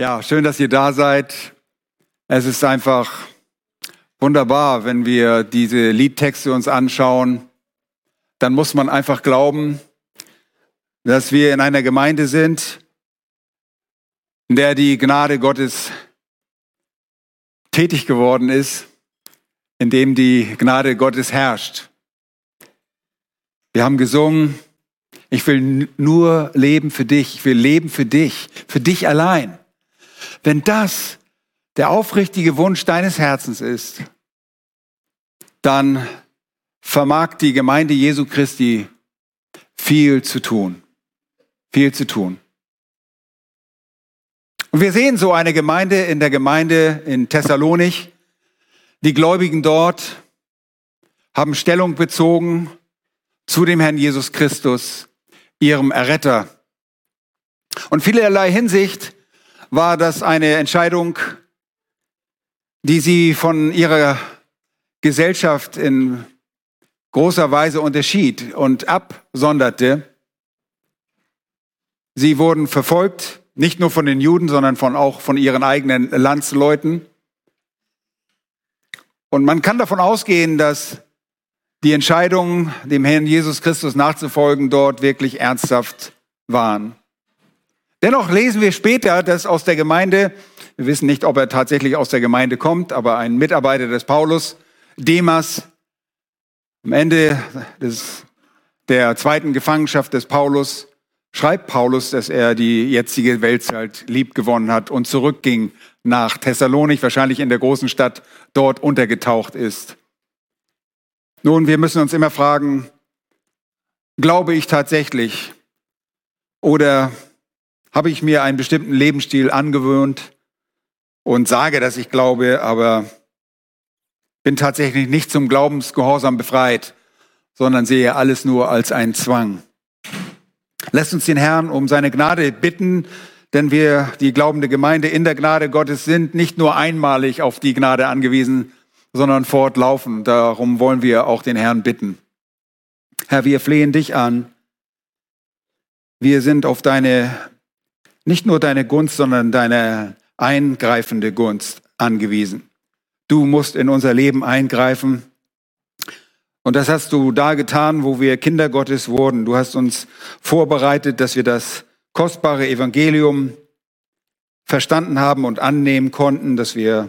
Ja, schön, dass ihr da seid. Es ist einfach wunderbar, wenn wir diese Liedtexte uns anschauen. Dann muss man einfach glauben, dass wir in einer Gemeinde sind, in der die Gnade Gottes tätig geworden ist, in dem die Gnade Gottes herrscht. Wir haben gesungen, ich will nur leben für dich, ich will leben für dich, für dich allein. Wenn das der aufrichtige Wunsch deines Herzens ist, dann vermag die Gemeinde Jesu Christi viel zu tun. Viel zu tun. Und wir sehen so eine Gemeinde in der Gemeinde in Thessalonich. Die Gläubigen dort haben Stellung bezogen zu dem Herrn Jesus Christus, ihrem Erretter. Und vielerlei Hinsicht war das eine Entscheidung, die sie von ihrer Gesellschaft in großer Weise unterschied und absonderte. Sie wurden verfolgt, nicht nur von den Juden, sondern von, auch von ihren eigenen Landsleuten. Und man kann davon ausgehen, dass die Entscheidungen, dem Herrn Jesus Christus nachzufolgen, dort wirklich ernsthaft waren. Dennoch lesen wir später, dass aus der Gemeinde, wir wissen nicht, ob er tatsächlich aus der Gemeinde kommt, aber ein Mitarbeiter des Paulus, Demas, am Ende des, der zweiten Gefangenschaft des Paulus, schreibt Paulus, dass er die jetzige Weltzeit lieb gewonnen hat und zurückging nach Thessalonik, wahrscheinlich in der großen Stadt, dort untergetaucht ist. Nun, wir müssen uns immer fragen, glaube ich tatsächlich oder habe ich mir einen bestimmten Lebensstil angewöhnt und sage, dass ich glaube, aber bin tatsächlich nicht zum Glaubensgehorsam befreit, sondern sehe alles nur als einen Zwang. Lasst uns den Herrn um seine Gnade bitten, denn wir, die glaubende Gemeinde in der Gnade Gottes, sind nicht nur einmalig auf die Gnade angewiesen, sondern fortlaufend. Darum wollen wir auch den Herrn bitten. Herr, wir flehen dich an. Wir sind auf deine nicht nur deine Gunst, sondern deine eingreifende Gunst angewiesen. Du musst in unser Leben eingreifen. Und das hast du da getan, wo wir Kinder Gottes wurden. Du hast uns vorbereitet, dass wir das kostbare Evangelium verstanden haben und annehmen konnten, dass wir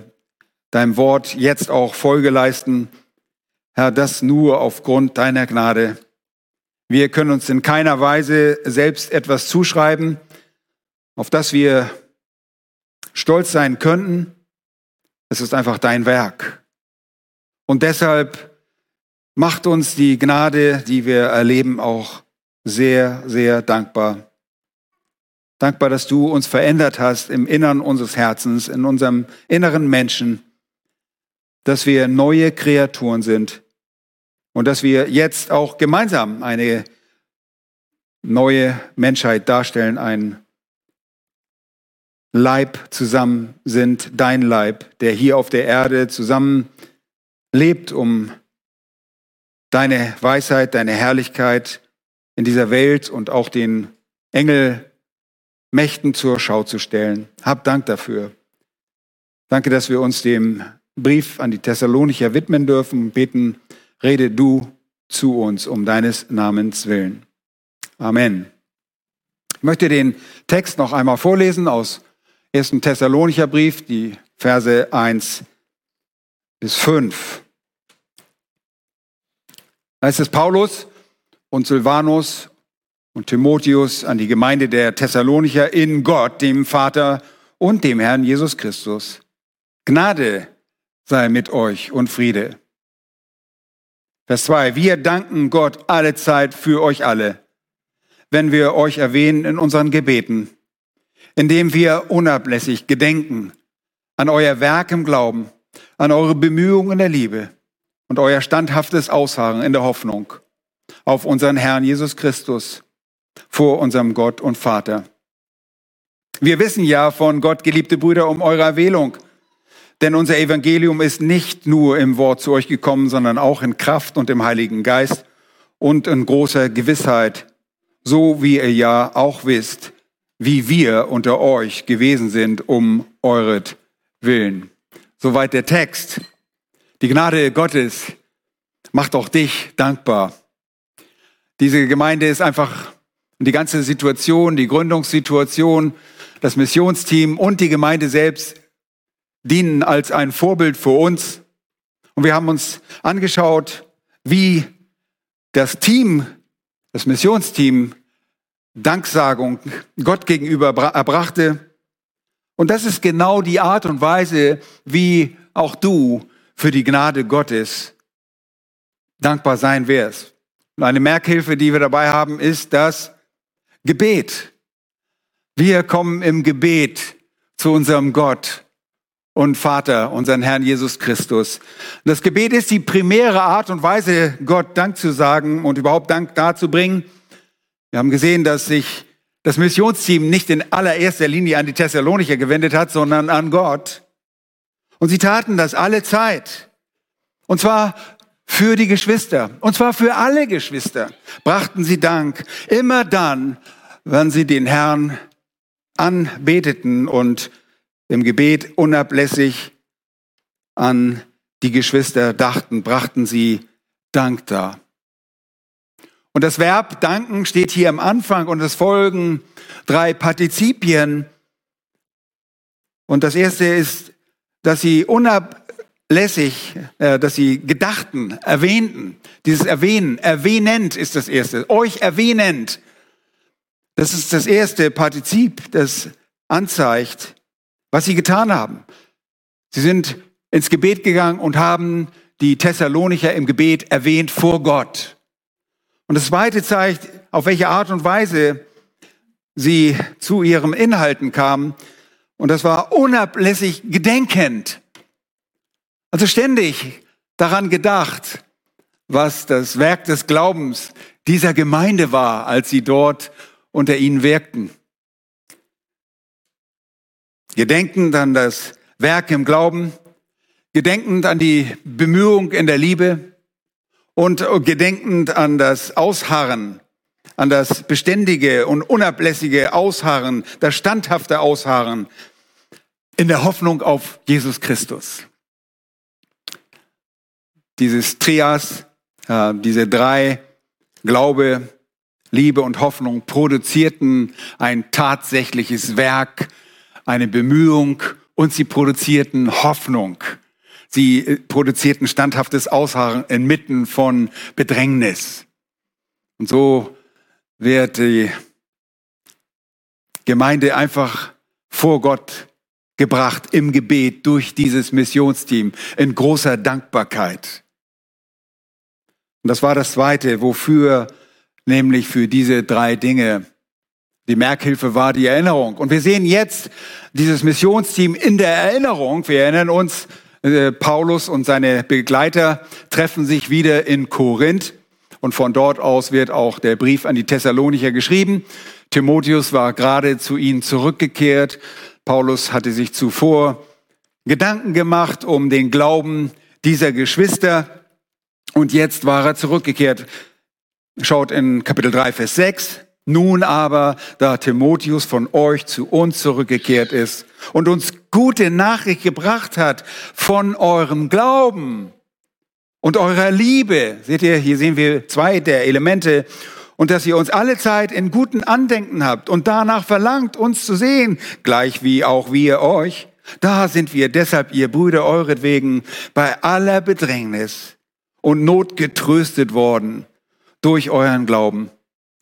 deinem Wort jetzt auch Folge leisten. Herr, das nur aufgrund deiner Gnade. Wir können uns in keiner Weise selbst etwas zuschreiben auf das wir stolz sein könnten. Es ist einfach dein Werk. Und deshalb macht uns die Gnade, die wir erleben, auch sehr, sehr dankbar. Dankbar, dass du uns verändert hast im Innern unseres Herzens, in unserem inneren Menschen, dass wir neue Kreaturen sind und dass wir jetzt auch gemeinsam eine neue Menschheit darstellen, ein Leib zusammen sind, dein Leib, der hier auf der Erde zusammen lebt, um deine Weisheit, deine Herrlichkeit in dieser Welt und auch den Engelmächten zur Schau zu stellen. Hab Dank dafür. Danke, dass wir uns dem Brief an die Thessalonicher widmen dürfen. Beten, rede du zu uns um deines Namens willen. Amen. Ich möchte den Text noch einmal vorlesen aus 1. Thessalonicher Brief, die Verse 1 bis 5. Da ist es Paulus und Silvanus und Timotheus an die Gemeinde der Thessalonicher in Gott, dem Vater und dem Herrn Jesus Christus. Gnade sei mit euch und Friede. Vers 2. Wir danken Gott alle Zeit für euch alle, wenn wir euch erwähnen in unseren Gebeten indem wir unablässig gedenken an euer Werk im Glauben, an eure Bemühungen in der Liebe und euer standhaftes Ausharren in der Hoffnung auf unseren Herrn Jesus Christus vor unserem Gott und Vater. Wir wissen ja von Gott, geliebte Brüder, um eure Erwählung, denn unser Evangelium ist nicht nur im Wort zu euch gekommen, sondern auch in Kraft und im Heiligen Geist und in großer Gewissheit, so wie ihr ja auch wisst, wie wir unter euch gewesen sind, um euret Willen. Soweit der Text. Die Gnade Gottes macht auch dich dankbar. Diese Gemeinde ist einfach die ganze Situation, die Gründungssituation, das Missionsteam und die Gemeinde selbst dienen als ein Vorbild für uns. Und wir haben uns angeschaut, wie das Team, das Missionsteam, Danksagung Gott gegenüber erbrachte. Und das ist genau die Art und Weise, wie auch du für die Gnade Gottes dankbar sein wirst. Und eine Merkhilfe, die wir dabei haben, ist das Gebet. Wir kommen im Gebet zu unserem Gott und Vater, unseren Herrn Jesus Christus. Das Gebet ist die primäre Art und Weise, Gott Dank zu sagen und überhaupt Dank darzubringen. Wir haben gesehen, dass sich das Missionsteam nicht in allererster Linie an die Thessalonicher gewendet hat, sondern an Gott. Und sie taten das alle Zeit. Und zwar für die Geschwister. Und zwar für alle Geschwister brachten sie Dank. Immer dann, wenn sie den Herrn anbeteten und im Gebet unablässig an die Geschwister dachten, brachten sie Dank dar. Und das Verb danken steht hier am Anfang und es folgen drei Partizipien. Und das erste ist, dass sie unablässig, äh, dass sie gedachten, erwähnten. Dieses Erwähnen, erwähnend ist das erste. Euch erwähnend. Das ist das erste Partizip, das anzeigt, was sie getan haben. Sie sind ins Gebet gegangen und haben die Thessalonicher im Gebet erwähnt vor Gott. Und das zweite zeigt, auf welche Art und Weise sie zu ihrem Inhalten kamen. Und das war unablässig gedenkend. Also ständig daran gedacht, was das Werk des Glaubens dieser Gemeinde war, als sie dort unter ihnen wirkten. Gedenkend an das Werk im Glauben, gedenkend an die Bemühung in der Liebe und gedenkend an das Ausharren, an das beständige und unablässige Ausharren, das standhafte Ausharren in der Hoffnung auf Jesus Christus. Dieses Trias, äh, diese drei, Glaube, Liebe und Hoffnung produzierten ein tatsächliches Werk eine Bemühung und sie produzierten Hoffnung. Sie äh, produzierten standhaftes Ausharren inmitten von Bedrängnis. Und so wird die Gemeinde einfach vor Gott gebracht im Gebet durch dieses Missionsteam in großer Dankbarkeit. Und das war das Zweite, wofür nämlich für diese drei Dinge die Merkhilfe war die Erinnerung. Und wir sehen jetzt dieses Missionsteam in der Erinnerung. Wir erinnern uns, äh, Paulus und seine Begleiter treffen sich wieder in Korinth. Und von dort aus wird auch der Brief an die Thessalonicher geschrieben. Timotheus war gerade zu ihnen zurückgekehrt. Paulus hatte sich zuvor Gedanken gemacht um den Glauben dieser Geschwister. Und jetzt war er zurückgekehrt. Schaut in Kapitel 3, Vers 6. Nun aber, da Timotheus von euch zu uns zurückgekehrt ist und uns gute Nachricht gebracht hat von eurem Glauben und eurer Liebe, seht ihr, hier sehen wir zwei der Elemente, und dass ihr uns alle Zeit in guten Andenken habt und danach verlangt, uns zu sehen, gleich wie auch wir euch. Da sind wir deshalb, ihr Brüder, euretwegen, bei aller Bedrängnis und Not getröstet worden durch euren Glauben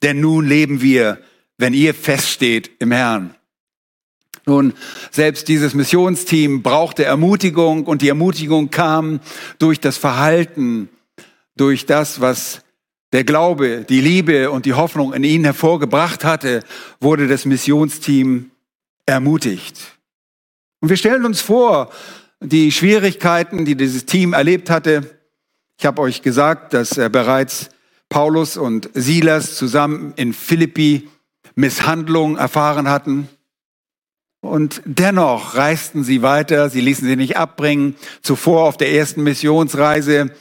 denn nun leben wir, wenn ihr feststeht im Herrn. Nun, selbst dieses Missionsteam brauchte Ermutigung und die Ermutigung kam durch das Verhalten, durch das, was der Glaube, die Liebe und die Hoffnung in ihnen hervorgebracht hatte, wurde das Missionsteam ermutigt. Und wir stellen uns vor, die Schwierigkeiten, die dieses Team erlebt hatte. Ich habe euch gesagt, dass er bereits Paulus und Silas zusammen in Philippi Misshandlung erfahren hatten. Und dennoch reisten sie weiter, sie ließen sie nicht abbringen. Zuvor auf der ersten Missionsreise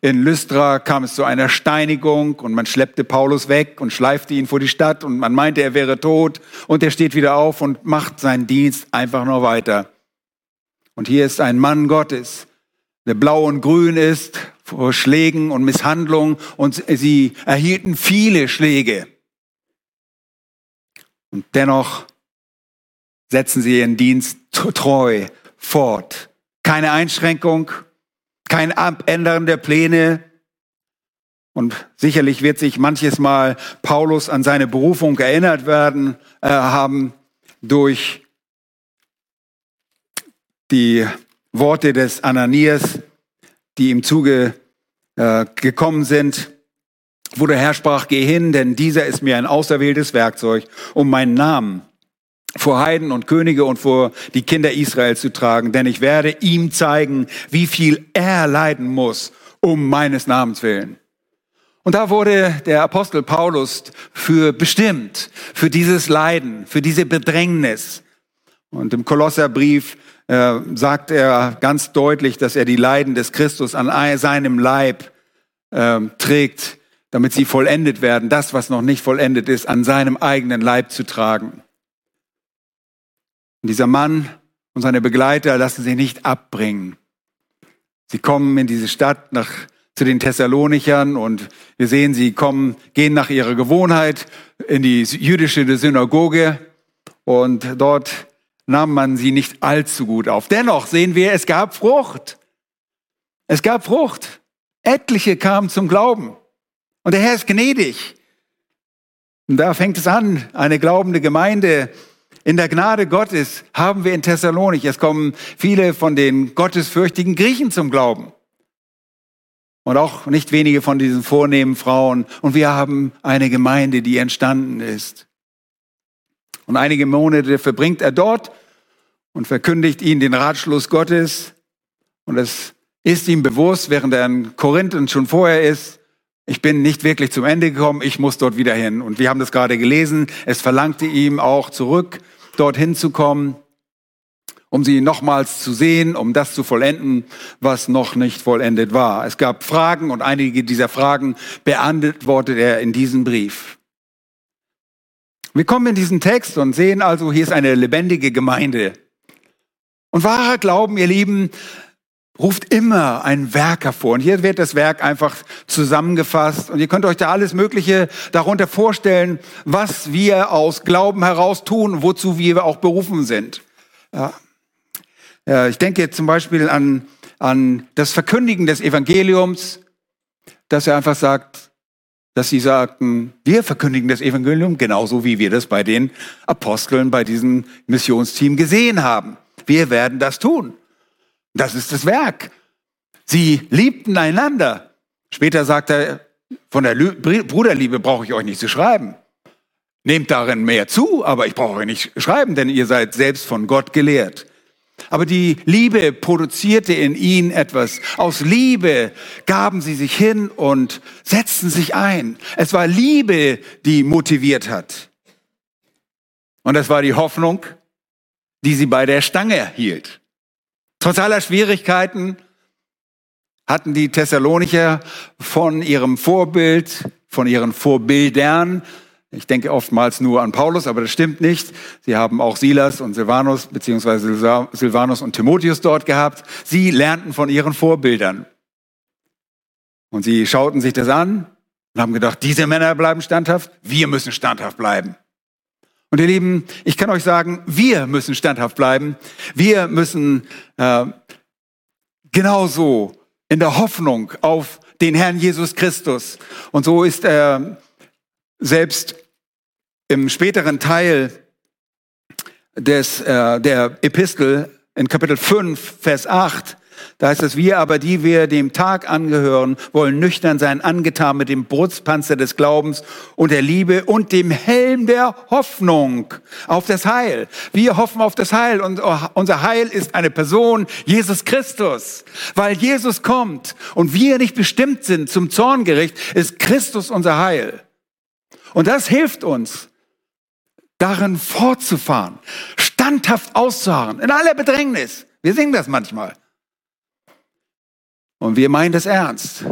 In Lystra kam es zu einer Steinigung und man schleppte Paulus weg und schleifte ihn vor die Stadt und man meinte, er wäre tot und er steht wieder auf und macht seinen Dienst einfach nur weiter. Und hier ist ein Mann Gottes, der blau und grün ist vor Schlägen und Misshandlungen und sie erhielten viele Schläge. Und dennoch setzen sie ihren Dienst treu fort. Keine Einschränkung, kein Abändern der Pläne. Und sicherlich wird sich manches Mal Paulus an seine Berufung erinnert werden äh, haben durch die Worte des Ananias, die im Zuge äh, gekommen sind, wo der Herr sprach, geh hin, denn dieser ist mir ein auserwähltes Werkzeug, um meinen Namen vor Heiden und Könige und vor die Kinder Israels zu tragen, denn ich werde ihm zeigen, wie viel er leiden muss, um meines Namens willen. Und da wurde der Apostel Paulus für bestimmt, für dieses Leiden, für diese Bedrängnis. Und im Kolosserbrief äh, sagt er ganz deutlich, dass er die Leiden des Christus an seinem Leib äh, trägt, damit sie vollendet werden, das, was noch nicht vollendet ist, an seinem eigenen Leib zu tragen. Und dieser Mann und seine Begleiter lassen sich nicht abbringen. Sie kommen in diese Stadt nach, zu den Thessalonichern und wir sehen, sie kommen, gehen nach ihrer Gewohnheit in die jüdische Synagoge und dort nahm man sie nicht allzu gut auf. Dennoch sehen wir, es gab Frucht. Es gab Frucht. Etliche kamen zum Glauben. Und der Herr ist gnädig. Und da fängt es an, eine glaubende Gemeinde in der Gnade Gottes haben wir in Thessalonik, es kommen viele von den gottesfürchtigen Griechen zum Glauben. Und auch nicht wenige von diesen vornehmen Frauen. Und wir haben eine Gemeinde, die entstanden ist. Und einige Monate verbringt er dort und verkündigt ihnen den Ratschluss Gottes. Und es ist ihm bewusst, während er in Korinth und schon vorher ist, ich bin nicht wirklich zum Ende gekommen, ich muss dort wieder hin. Und wir haben das gerade gelesen, es verlangte ihm auch zurück, dorthin zu kommen, um sie nochmals zu sehen, um das zu vollenden, was noch nicht vollendet war. Es gab Fragen und einige dieser Fragen beantwortet er in diesem Brief. Wir kommen in diesen Text und sehen also, hier ist eine lebendige Gemeinde. Und wahrer Glauben, ihr Lieben, ruft immer ein Werk hervor. Und hier wird das Werk einfach zusammengefasst. Und ihr könnt euch da alles Mögliche darunter vorstellen, was wir aus Glauben heraus tun, wozu wir auch berufen sind. Ja. Ja, ich denke zum Beispiel an, an das Verkündigen des Evangeliums, dass er einfach sagt, dass sie sagten, wir verkündigen das Evangelium genauso wie wir das bei den Aposteln, bei diesem Missionsteam gesehen haben. Wir werden das tun. Das ist das Werk. Sie liebten einander. Später sagt er, von der Bruderliebe brauche ich euch nicht zu schreiben. Nehmt darin mehr zu, aber ich brauche euch nicht schreiben, denn ihr seid selbst von Gott gelehrt. Aber die Liebe produzierte in ihnen etwas. Aus Liebe gaben sie sich hin und setzten sich ein. Es war Liebe, die motiviert hat. Und es war die Hoffnung, die sie bei der Stange hielt. Trotz aller Schwierigkeiten hatten die Thessalonicher von ihrem Vorbild, von ihren Vorbildern, ich denke oftmals nur an Paulus, aber das stimmt nicht. Sie haben auch Silas und Silvanus, beziehungsweise Silvanus und Timotheus dort gehabt. Sie lernten von ihren Vorbildern. Und sie schauten sich das an und haben gedacht, diese Männer bleiben standhaft, wir müssen standhaft bleiben. Und ihr Lieben, ich kann euch sagen, wir müssen standhaft bleiben. Wir müssen äh, genauso in der Hoffnung auf den Herrn Jesus Christus. Und so ist er selbst im späteren Teil des, äh, der Epistel in Kapitel 5, Vers 8 da heißt es, wir aber, die wir dem Tag angehören, wollen nüchtern sein, angetan mit dem Brustpanzer des Glaubens und der Liebe und dem Helm der Hoffnung auf das Heil. Wir hoffen auf das Heil und unser Heil ist eine Person, Jesus Christus. Weil Jesus kommt und wir nicht bestimmt sind zum Zorngericht, ist Christus unser Heil. Und das hilft uns, darin fortzufahren, standhaft auszuharren, in aller Bedrängnis. Wir singen das manchmal. Und wir meinen das ernst.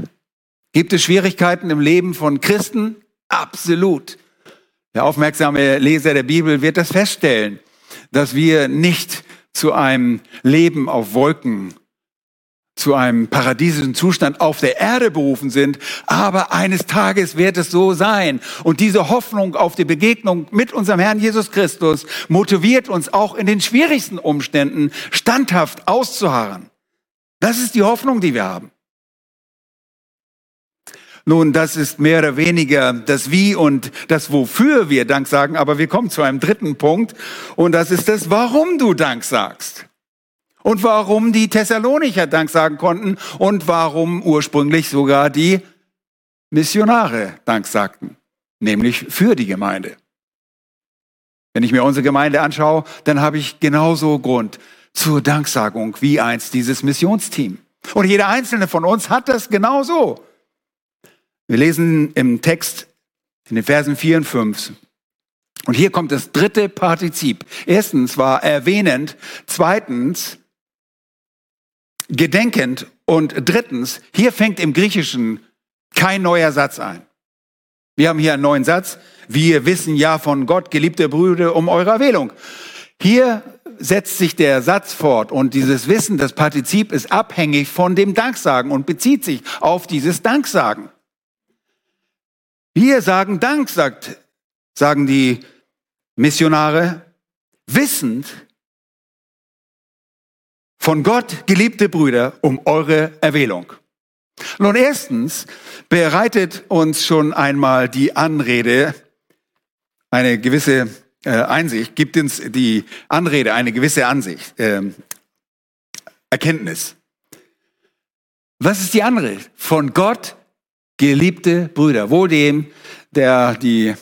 Gibt es Schwierigkeiten im Leben von Christen? Absolut. Der aufmerksame Leser der Bibel wird das feststellen, dass wir nicht zu einem Leben auf Wolken zu einem paradiesischen Zustand auf der Erde berufen sind, aber eines Tages wird es so sein. Und diese Hoffnung auf die Begegnung mit unserem Herrn Jesus Christus motiviert uns auch in den schwierigsten Umständen standhaft auszuharren. Das ist die Hoffnung, die wir haben. Nun, das ist mehr oder weniger das Wie und das Wofür wir Dank sagen, aber wir kommen zu einem dritten Punkt und das ist das, warum du Dank sagst und warum die Thessalonicher Dank sagen konnten und warum ursprünglich sogar die Missionare Dank sagten, nämlich für die Gemeinde. Wenn ich mir unsere Gemeinde anschaue, dann habe ich genauso Grund zur Danksagung wie einst dieses Missionsteam. Und jeder einzelne von uns hat das genauso. Wir lesen im Text in den Versen 4 und 5. Und hier kommt das dritte Partizip. Erstens war erwähnend, zweitens gedenkend und drittens, hier fängt im Griechischen kein neuer Satz ein. Wir haben hier einen neuen Satz. Wir wissen ja von Gott, geliebte Brüder, um eure Erwählung. Hier setzt sich der Satz fort und dieses Wissen, das Partizip ist abhängig von dem Danksagen und bezieht sich auf dieses Danksagen. Wir sagen Dank, sagt, sagen die Missionare, wissend, von Gott, geliebte Brüder, um eure Erwählung. Nun, erstens bereitet uns schon einmal die Anrede eine gewisse äh, Einsicht, gibt uns die Anrede eine gewisse Ansicht, äh, Erkenntnis. Was ist die Anrede? Von Gott, geliebte Brüder. Wohl dem, der die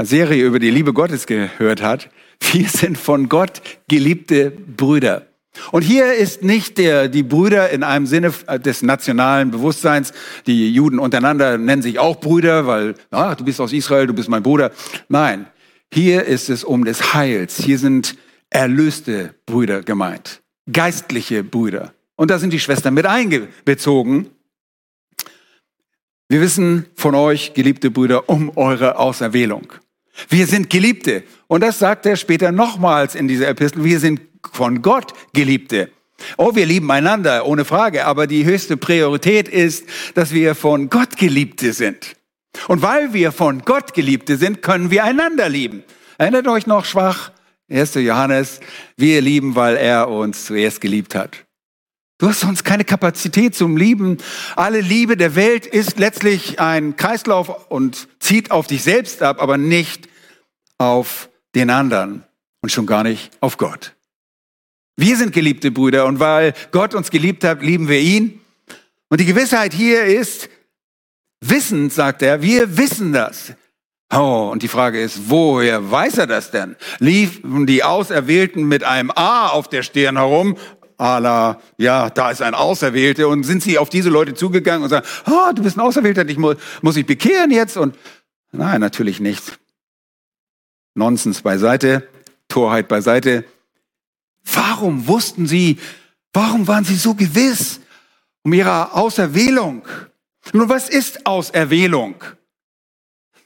Serie über die Liebe Gottes gehört hat. Wir sind von Gott geliebte Brüder. Und hier ist nicht der, die Brüder in einem Sinne des nationalen Bewusstseins, die Juden untereinander nennen sich auch Brüder, weil ah, du bist aus Israel, du bist mein Bruder. Nein, hier ist es um des Heils. Hier sind erlöste Brüder gemeint, geistliche Brüder. Und da sind die Schwestern mit einbezogen. Wir wissen von euch, geliebte Brüder, um eure Auserwählung. Wir sind Geliebte. Und das sagt er später nochmals in dieser Epistel. Wir sind von Gott Geliebte. Oh, wir lieben einander, ohne Frage, aber die höchste Priorität ist, dass wir von Gott Geliebte sind. Und weil wir von Gott Geliebte sind, können wir einander lieben. Erinnert euch noch schwach? 1. Johannes, wir lieben, weil er uns zuerst geliebt hat. Du hast sonst keine Kapazität zum Lieben. Alle Liebe der Welt ist letztlich ein Kreislauf und zieht auf dich selbst ab, aber nicht auf den anderen und schon gar nicht auf Gott. Wir sind geliebte Brüder und weil Gott uns geliebt hat, lieben wir ihn. Und die Gewissheit hier ist, wissend, sagt er, wir wissen das. Oh, und die Frage ist, woher weiß er das denn? Liefen die Auserwählten mit einem A auf der Stirn herum? la, ja, da ist ein Auserwählter. Und sind sie auf diese Leute zugegangen und sagen, oh, du bist ein Auserwählter, ich muss, muss ich bekehren jetzt? Und nein, natürlich nicht. Nonsens beiseite, Torheit beiseite. Warum wussten sie, warum waren sie so gewiss um ihre Auserwählung? Nun, was ist Auserwählung?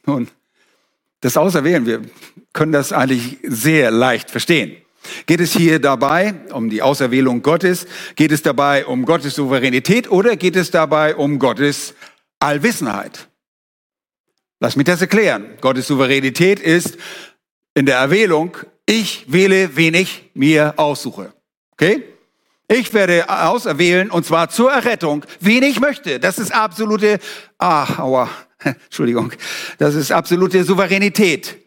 Nun, das Auserwählen, wir können das eigentlich sehr leicht verstehen. Geht es hier dabei um die Auserwählung Gottes? Geht es dabei um Gottes Souveränität oder geht es dabei um Gottes Allwissenheit? Lass mich das erklären. Gottes Souveränität ist in der Erwählung ich wähle, wen ich mir aussuche. Okay? Ich werde auserwählen und zwar zur Errettung, wen ich möchte. Das ist absolute, ah, aua, Entschuldigung, das ist absolute Souveränität.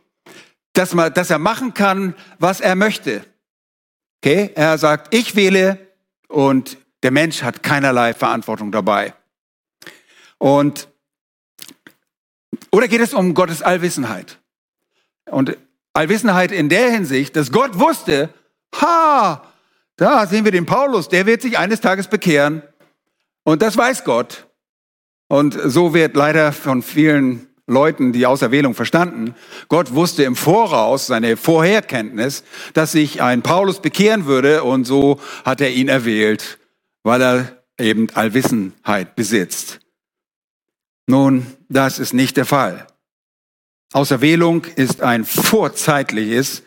Dass, man, dass er machen kann, was er möchte. Okay? Er sagt, ich wähle und der Mensch hat keinerlei Verantwortung dabei. Und, oder geht es um Gottes Allwissenheit? Und Allwissenheit in der Hinsicht, dass Gott wusste, ha, da sehen wir den Paulus, der wird sich eines Tages bekehren. Und das weiß Gott. Und so wird leider von vielen Leuten die Auserwählung verstanden. Gott wusste im Voraus seine Vorherkenntnis, dass sich ein Paulus bekehren würde und so hat er ihn erwählt, weil er eben Allwissenheit besitzt. Nun, das ist nicht der Fall. Auserwählung ist ein vorzeitliches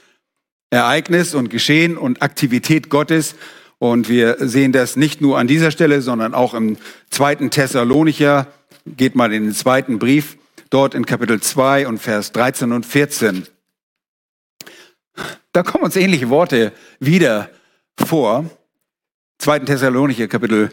Ereignis und Geschehen und Aktivität Gottes. Und wir sehen das nicht nur an dieser Stelle, sondern auch im zweiten Thessalonicher. Geht mal in den zweiten Brief, dort in Kapitel 2 und Vers 13 und 14. Da kommen uns ähnliche Worte wieder vor. Zweiten Thessalonicher Kapitel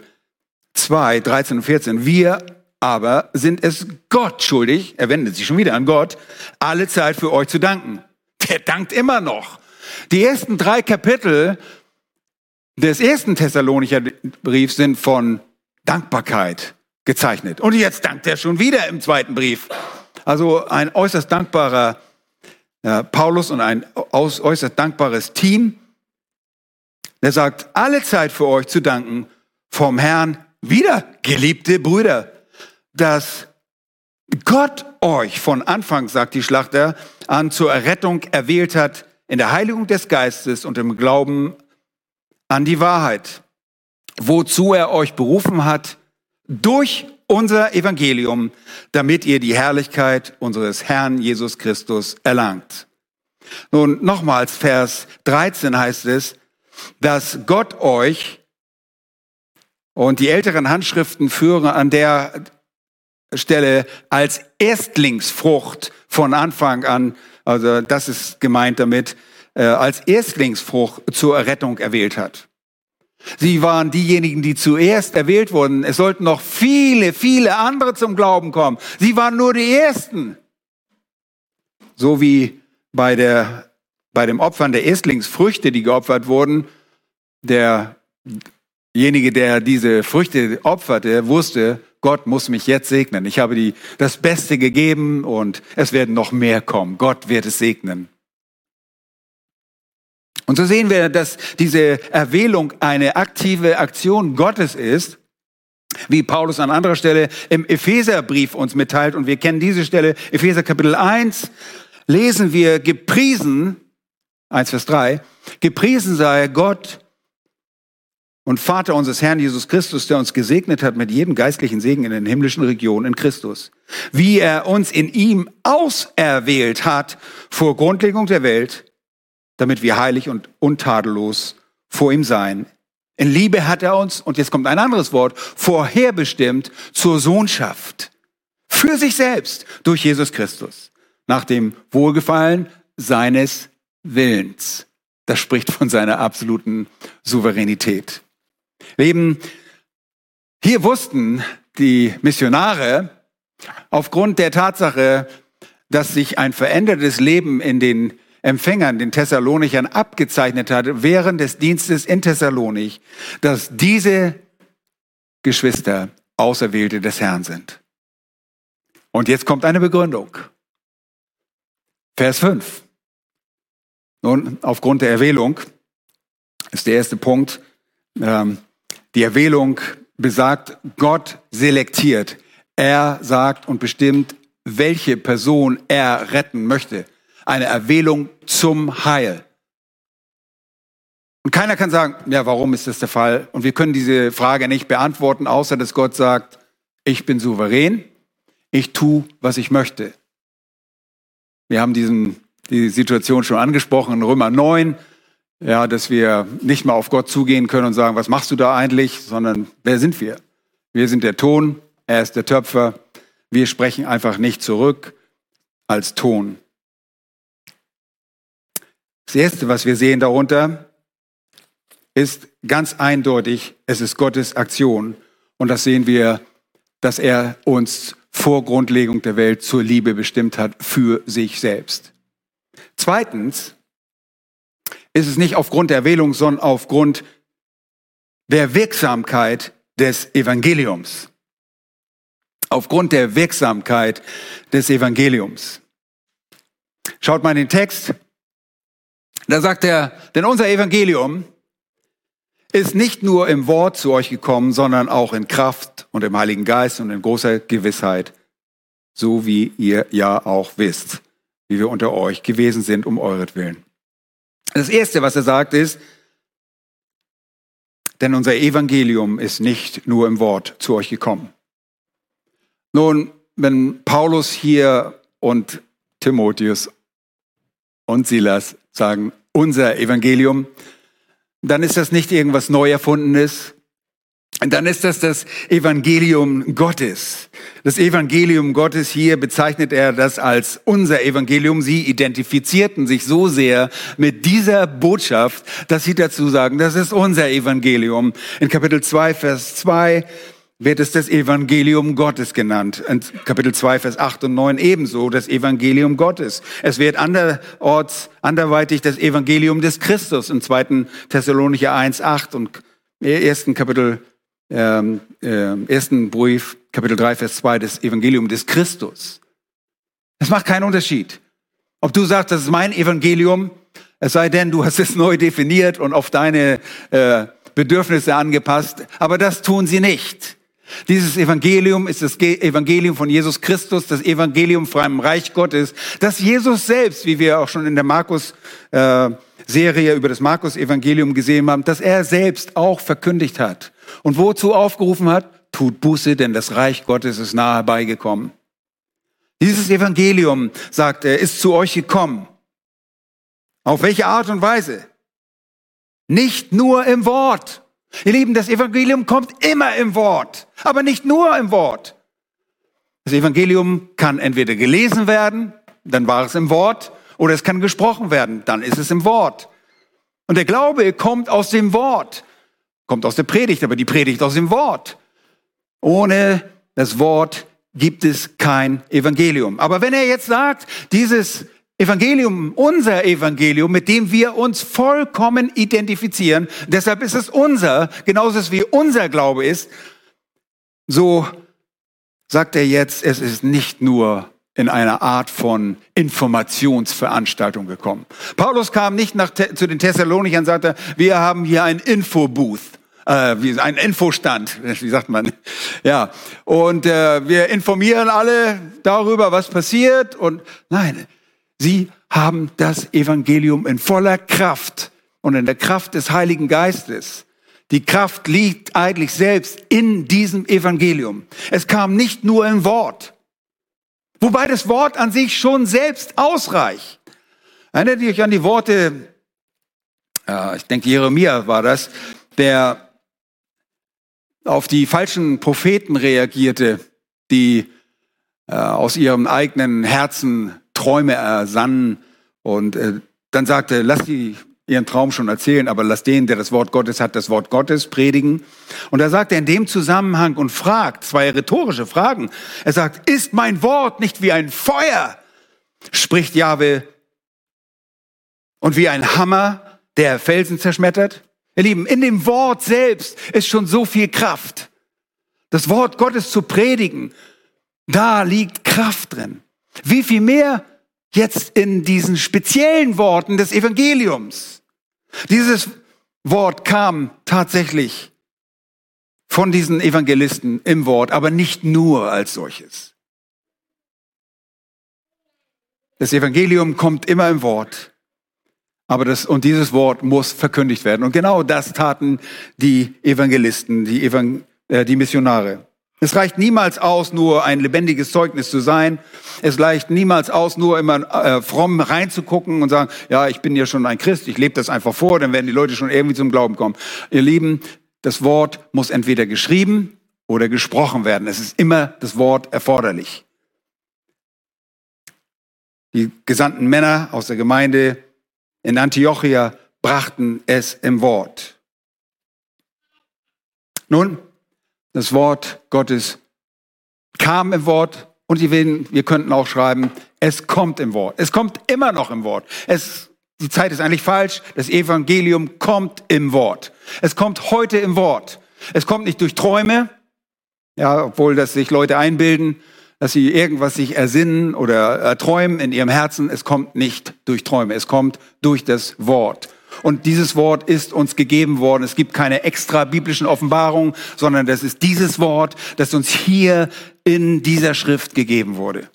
2, 13 und 14. Wir aber sind es Gott schuldig, er wendet sich schon wieder an Gott, alle Zeit für euch zu danken. Der dankt immer noch. Die ersten drei Kapitel des ersten Thessalonicher Briefs sind von Dankbarkeit gezeichnet. Und jetzt dankt er schon wieder im zweiten Brief. Also ein äußerst dankbarer äh, Paulus und ein äußerst dankbares Team. Der sagt, alle Zeit für euch zu danken vom Herrn wieder, geliebte Brüder dass Gott euch von Anfang, sagt die Schlachter, an zur Errettung erwählt hat, in der Heiligung des Geistes und im Glauben an die Wahrheit, wozu er euch berufen hat, durch unser Evangelium, damit ihr die Herrlichkeit unseres Herrn Jesus Christus erlangt. Nun, nochmals, Vers 13 heißt es, dass Gott euch und die älteren Handschriften führen an der Stelle als Erstlingsfrucht von Anfang an, also das ist gemeint damit, äh, als Erstlingsfrucht zur Errettung erwählt hat. Sie waren diejenigen, die zuerst erwählt wurden. Es sollten noch viele, viele andere zum Glauben kommen. Sie waren nur die Ersten. So wie bei, der, bei dem Opfern der Erstlingsfrüchte, die geopfert wurden, derjenige, der diese Früchte opferte, wusste, Gott muss mich jetzt segnen. Ich habe die, das Beste gegeben und es werden noch mehr kommen. Gott wird es segnen. Und so sehen wir, dass diese Erwählung eine aktive Aktion Gottes ist, wie Paulus an anderer Stelle im Epheserbrief uns mitteilt. Und wir kennen diese Stelle, Epheser Kapitel 1, lesen wir gepriesen, 1 Vers 3, gepriesen sei Gott, und Vater unseres Herrn Jesus Christus, der uns gesegnet hat mit jedem geistlichen Segen in den himmlischen Regionen in Christus. Wie er uns in ihm auserwählt hat vor Grundlegung der Welt, damit wir heilig und untadellos vor ihm seien. In Liebe hat er uns, und jetzt kommt ein anderes Wort, vorherbestimmt zur Sohnschaft. Für sich selbst durch Jesus Christus. Nach dem Wohlgefallen seines Willens. Das spricht von seiner absoluten Souveränität. Leben. Hier wussten die Missionare aufgrund der Tatsache, dass sich ein verändertes Leben in den Empfängern, den Thessalonichern, abgezeichnet hat während des Dienstes in Thessalonik, dass diese Geschwister Auserwählte des Herrn sind. Und jetzt kommt eine Begründung. Vers 5. Nun, aufgrund der Erwählung ist der erste Punkt, ähm, die Erwählung besagt, Gott selektiert. Er sagt und bestimmt, welche Person er retten möchte. Eine Erwählung zum Heil. Und keiner kann sagen, ja, warum ist das der Fall? Und wir können diese Frage nicht beantworten, außer dass Gott sagt, ich bin souverän, ich tu, was ich möchte. Wir haben diesen, die Situation schon angesprochen in Römer 9 ja, dass wir nicht mal auf Gott zugehen können und sagen, was machst du da eigentlich, sondern wer sind wir? Wir sind der Ton, er ist der Töpfer. Wir sprechen einfach nicht zurück als Ton. Das Erste, was wir sehen darunter, ist ganz eindeutig, es ist Gottes Aktion. Und das sehen wir, dass er uns vor Grundlegung der Welt zur Liebe bestimmt hat für sich selbst. Zweitens, ist es nicht aufgrund der Erwählung, sondern aufgrund der Wirksamkeit des Evangeliums. Aufgrund der Wirksamkeit des Evangeliums. Schaut mal in den Text. Da sagt er, denn unser Evangelium ist nicht nur im Wort zu euch gekommen, sondern auch in Kraft und im Heiligen Geist und in großer Gewissheit, so wie ihr ja auch wisst, wie wir unter euch gewesen sind um euretwillen. Das Erste, was er sagt, ist, denn unser Evangelium ist nicht nur im Wort zu euch gekommen. Nun, wenn Paulus hier und Timotheus und Silas sagen, unser Evangelium, dann ist das nicht irgendwas neu erfundenes, dann ist das das Evangelium Gottes. Das Evangelium Gottes hier bezeichnet er das als unser Evangelium. Sie identifizierten sich so sehr mit dieser Botschaft, dass sie dazu sagen, das ist unser Evangelium. In Kapitel 2, Vers 2 wird es das Evangelium Gottes genannt. In Kapitel 2, Vers 8 und 9 ebenso das Evangelium Gottes. Es wird anderorts, anderweitig das Evangelium des Christus in 2. Thessalonicher 1, 8 und 1. Kapitel ähm, äh, ersten Brief, Kapitel 3, Vers 2, das Evangelium des Christus. Es macht keinen Unterschied. Ob du sagst, das ist mein Evangelium, es sei denn, du hast es neu definiert und auf deine äh, Bedürfnisse angepasst, aber das tun sie nicht. Dieses Evangelium ist das Evangelium von Jesus Christus, das Evangelium vom Reich Gottes, das Jesus selbst, wie wir auch schon in der Markus äh, über das Markus Evangelium gesehen haben, dass er selbst auch verkündigt hat und wozu aufgerufen hat? Tut Buße, denn das Reich Gottes ist nahe beigekommen. Dieses Evangelium, sagt er, ist zu euch gekommen. Auf welche Art und Weise? Nicht nur im Wort. Ihr Lieben, das Evangelium kommt immer im Wort, aber nicht nur im Wort. Das Evangelium kann entweder gelesen werden, dann war es im Wort, oder es kann gesprochen werden, dann ist es im Wort. Und der Glaube kommt aus dem Wort. Kommt aus der Predigt, aber die Predigt aus dem Wort. Ohne das Wort gibt es kein Evangelium. Aber wenn er jetzt sagt, dieses Evangelium, unser Evangelium, mit dem wir uns vollkommen identifizieren, deshalb ist es unser, genauso wie unser Glaube ist, so sagt er jetzt, es ist nicht nur in einer Art von Informationsveranstaltung gekommen. Paulus kam nicht nach, zu den Thessalonichern und sagte, wir haben hier ein Infobooth äh, wie ein Infostand, wie sagt man? Ja, und äh, wir informieren alle darüber, was passiert. Und nein, sie haben das Evangelium in voller Kraft und in der Kraft des Heiligen Geistes. Die Kraft liegt eigentlich selbst in diesem Evangelium. Es kam nicht nur im Wort, wobei das Wort an sich schon selbst ausreicht. Erinnert ihr euch an die Worte, äh, ich denke Jeremia war das, der auf die falschen Propheten reagierte, die äh, aus ihrem eigenen Herzen Träume ersannen und äh, dann sagte, lass die ihren Traum schon erzählen, aber lass den, der das Wort Gottes hat, das Wort Gottes predigen. Und da sagt er in dem Zusammenhang und fragt, zwei rhetorische Fragen. Er sagt, ist mein Wort nicht wie ein Feuer? Spricht Jahwe. Und wie ein Hammer, der Felsen zerschmettert? Ihr Lieben, in dem Wort selbst ist schon so viel Kraft. Das Wort Gottes zu predigen, da liegt Kraft drin. Wie viel mehr jetzt in diesen speziellen Worten des Evangeliums. Dieses Wort kam tatsächlich von diesen Evangelisten im Wort, aber nicht nur als solches. Das Evangelium kommt immer im Wort. Aber das, und dieses Wort muss verkündigt werden. Und genau das taten die Evangelisten, die, Evang, äh, die Missionare. Es reicht niemals aus, nur ein lebendiges Zeugnis zu sein. Es reicht niemals aus, nur immer äh, fromm reinzugucken und sagen, ja, ich bin ja schon ein Christ, ich lebe das einfach vor, dann werden die Leute schon irgendwie zum Glauben kommen. Ihr Lieben, das Wort muss entweder geschrieben oder gesprochen werden. Es ist immer das Wort erforderlich. Die gesandten Männer aus der Gemeinde in Antiochia brachten es im Wort. Nun, das Wort Gottes kam im Wort und wir könnten auch schreiben, es kommt im Wort. Es kommt immer noch im Wort. Es, die Zeit ist eigentlich falsch. Das Evangelium kommt im Wort. Es kommt heute im Wort. Es kommt nicht durch Träume, ja, obwohl das sich Leute einbilden, dass sie irgendwas sich ersinnen oder erträumen in ihrem Herzen. Es kommt nicht durch Träume, es kommt durch das Wort. Und dieses Wort ist uns gegeben worden. Es gibt keine extra biblischen Offenbarungen, sondern das ist dieses Wort, das uns hier in dieser Schrift gegeben wurde.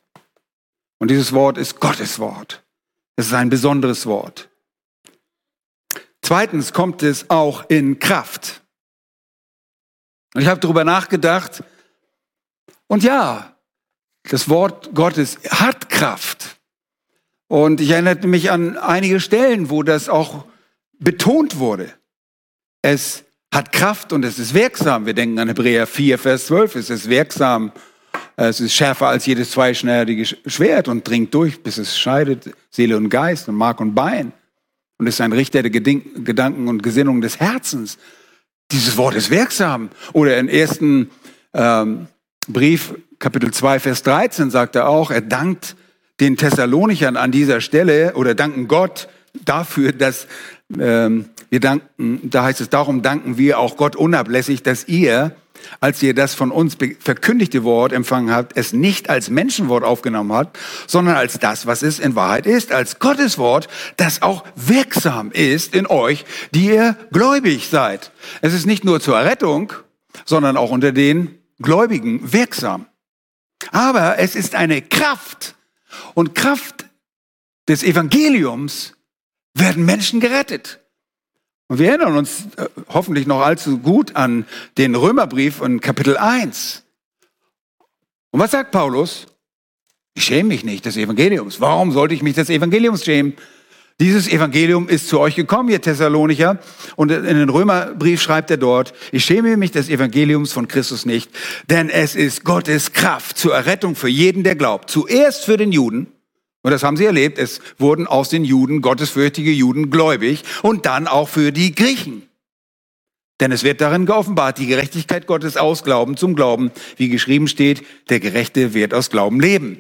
Und dieses Wort ist Gottes Wort. Es ist ein besonderes Wort. Zweitens kommt es auch in Kraft. Und ich habe darüber nachgedacht. Und ja, das Wort Gottes hat Kraft. Und ich erinnerte mich an einige Stellen, wo das auch betont wurde. Es hat Kraft und es ist wirksam. Wir denken an Hebräer 4, Vers 12. Es ist wirksam. Es ist schärfer als jedes zweischneidige Schwert und dringt durch, bis es scheidet Seele und Geist und Mark und Bein. Und ist ein Richter der Gedanken und Gesinnungen des Herzens. Dieses Wort ist wirksam. Oder im ersten ähm, Brief, Kapitel 2, Vers 13, sagt er auch, er dankt den Thessalonichern an dieser Stelle oder danken Gott dafür, dass ähm, wir danken, da heißt es, darum danken wir auch Gott unablässig, dass ihr, als ihr das von uns verkündigte Wort empfangen habt, es nicht als Menschenwort aufgenommen habt, sondern als das, was es in Wahrheit ist, als Gottes Wort, das auch wirksam ist in euch, die ihr gläubig seid. Es ist nicht nur zur Errettung, sondern auch unter den Gläubigen wirksam. Aber es ist eine Kraft und Kraft des Evangeliums werden Menschen gerettet. Und wir erinnern uns äh, hoffentlich noch allzu gut an den Römerbrief in Kapitel 1. Und was sagt Paulus? Ich schäme mich nicht des Evangeliums. Warum sollte ich mich des Evangeliums schämen? Dieses Evangelium ist zu euch gekommen, ihr Thessalonicher. Und in den Römerbrief schreibt er dort, ich schäme mich des Evangeliums von Christus nicht, denn es ist Gottes Kraft zur Errettung für jeden, der glaubt. Zuerst für den Juden und das haben sie erlebt. Es wurden aus den Juden, gottesfürchtige Juden, gläubig und dann auch für die Griechen. Denn es wird darin geoffenbart, die Gerechtigkeit Gottes aus Glauben zum Glauben, wie geschrieben steht, der Gerechte wird aus Glauben leben.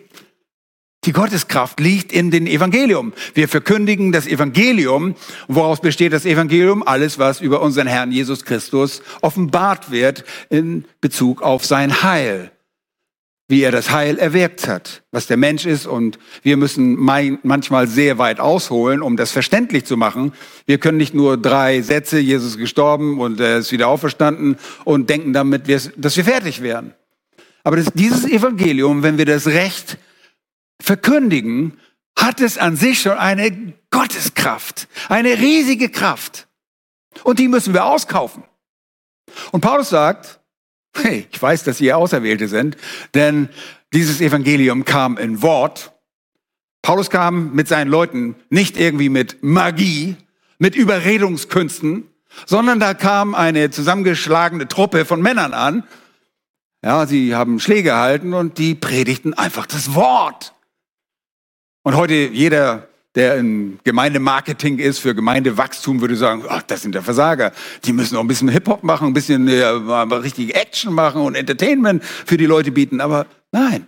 Die Gotteskraft liegt in den Evangelium. Wir verkündigen das Evangelium. Woraus besteht das Evangelium? Alles, was über unseren Herrn Jesus Christus offenbart wird in Bezug auf sein Heil wie er das Heil erwirkt hat, was der Mensch ist. Und wir müssen manchmal sehr weit ausholen, um das verständlich zu machen. Wir können nicht nur drei Sätze, Jesus ist gestorben und er ist wieder auferstanden und denken damit, dass wir fertig werden. Aber dieses Evangelium, wenn wir das Recht verkündigen, hat es an sich schon eine Gotteskraft, eine riesige Kraft. Und die müssen wir auskaufen. Und Paulus sagt, Hey, ich weiß, dass ihr Auserwählte sind, denn dieses Evangelium kam in Wort. Paulus kam mit seinen Leuten nicht irgendwie mit Magie, mit Überredungskünsten, sondern da kam eine zusammengeschlagene Truppe von Männern an. Ja, sie haben Schläge gehalten und die predigten einfach das Wort. Und heute jeder der im Gemeindemarketing ist, für Gemeindewachstum, würde sagen, ach, das sind der Versager. Die müssen auch ein bisschen Hip-Hop machen, ein bisschen äh, richtig Action machen und Entertainment für die Leute bieten. Aber nein,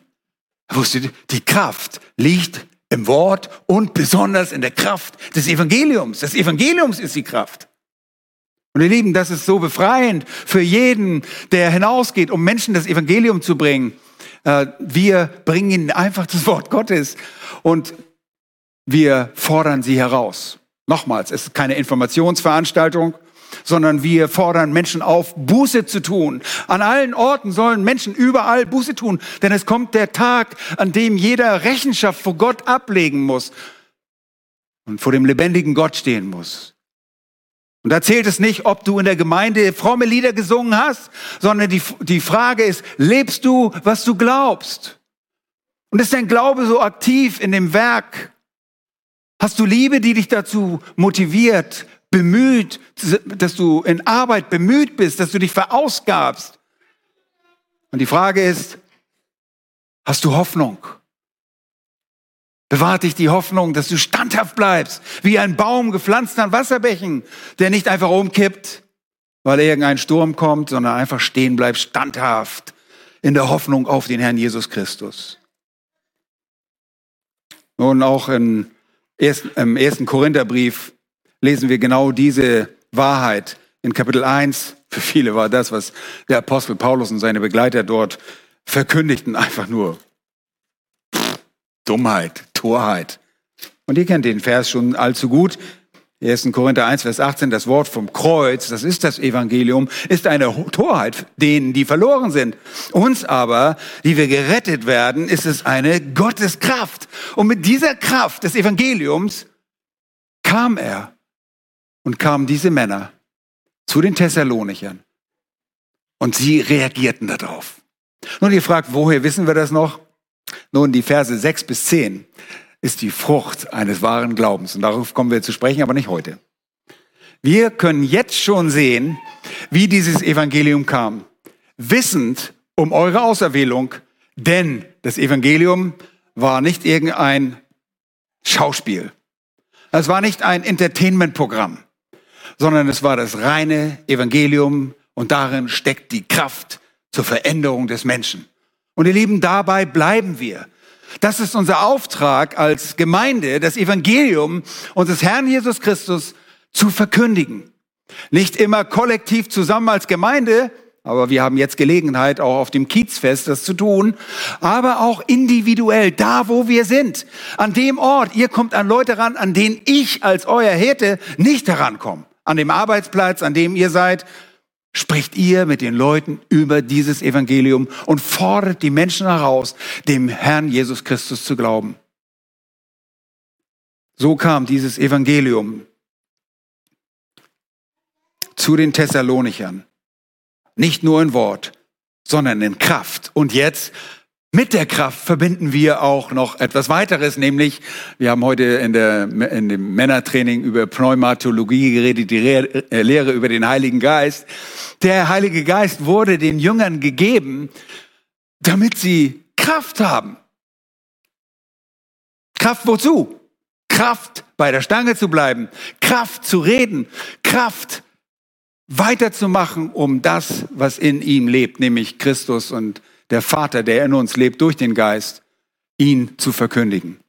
er wusste, die Kraft liegt im Wort und besonders in der Kraft des Evangeliums. Das Evangeliums ist die Kraft. Und ihr Lieben, das ist so befreiend für jeden, der hinausgeht, um Menschen das Evangelium zu bringen. Äh, wir bringen ihnen einfach das Wort Gottes. Und wir fordern sie heraus. Nochmals, es ist keine Informationsveranstaltung, sondern wir fordern Menschen auf, Buße zu tun. An allen Orten sollen Menschen überall Buße tun, denn es kommt der Tag, an dem jeder Rechenschaft vor Gott ablegen muss und vor dem lebendigen Gott stehen muss. Und da zählt es nicht, ob du in der Gemeinde fromme Lieder gesungen hast, sondern die, die Frage ist, lebst du, was du glaubst? Und ist dein Glaube so aktiv in dem Werk Hast du Liebe, die dich dazu motiviert, bemüht, dass du in Arbeit bemüht bist, dass du dich verausgabst? Und die Frage ist, hast du Hoffnung? Bewahrt dich die Hoffnung, dass du standhaft bleibst, wie ein Baum gepflanzt an Wasserbächen, der nicht einfach umkippt, weil irgendein Sturm kommt, sondern einfach stehen bleibt, standhaft in der Hoffnung auf den Herrn Jesus Christus. Nun auch im ersten Korintherbrief lesen wir genau diese Wahrheit. In Kapitel 1, für viele war das, was der Apostel Paulus und seine Begleiter dort verkündigten, einfach nur Dummheit, Torheit. Und ihr kennt den Vers schon allzu gut. 1. Korinther 1, Vers 18, das Wort vom Kreuz, das ist das Evangelium, ist eine Torheit denen, die verloren sind. Uns aber, die wir gerettet werden, ist es eine Gotteskraft. Und mit dieser Kraft des Evangeliums kam er und kamen diese Männer zu den Thessalonichern. Und sie reagierten darauf. Nun, ihr fragt, woher wissen wir das noch? Nun, die Verse 6 bis 10 ist die Frucht eines wahren Glaubens. Und darauf kommen wir zu sprechen, aber nicht heute. Wir können jetzt schon sehen, wie dieses Evangelium kam. Wissend um eure Auserwählung, denn das Evangelium war nicht irgendein Schauspiel. Es war nicht ein Entertainment-Programm, sondern es war das reine Evangelium und darin steckt die Kraft zur Veränderung des Menschen. Und ihr Lieben, dabei bleiben wir. Das ist unser Auftrag als Gemeinde, das Evangelium unseres Herrn Jesus Christus zu verkündigen. Nicht immer kollektiv zusammen als Gemeinde, aber wir haben jetzt Gelegenheit, auch auf dem Kiezfest das zu tun, aber auch individuell, da wo wir sind, an dem Ort. Ihr kommt an Leute ran, an denen ich als euer Hirte nicht herankomme. An dem Arbeitsplatz, an dem ihr seid, spricht ihr mit den Leuten über dieses Evangelium und fordert die Menschen heraus, dem Herrn Jesus Christus zu glauben. So kam dieses Evangelium zu den Thessalonichern. Nicht nur in Wort, sondern in Kraft. Und jetzt mit der Kraft verbinden wir auch noch etwas weiteres, nämlich wir haben heute in, der, in dem Männertraining über Pneumatologie geredet, die äh, Lehre über den Heiligen Geist. Der Heilige Geist wurde den Jüngern gegeben, damit sie Kraft haben. Kraft wozu? Kraft bei der Stange zu bleiben, Kraft zu reden, Kraft weiterzumachen, um das, was in ihm lebt, nämlich Christus und der Vater, der in uns lebt durch den Geist, ihn zu verkündigen.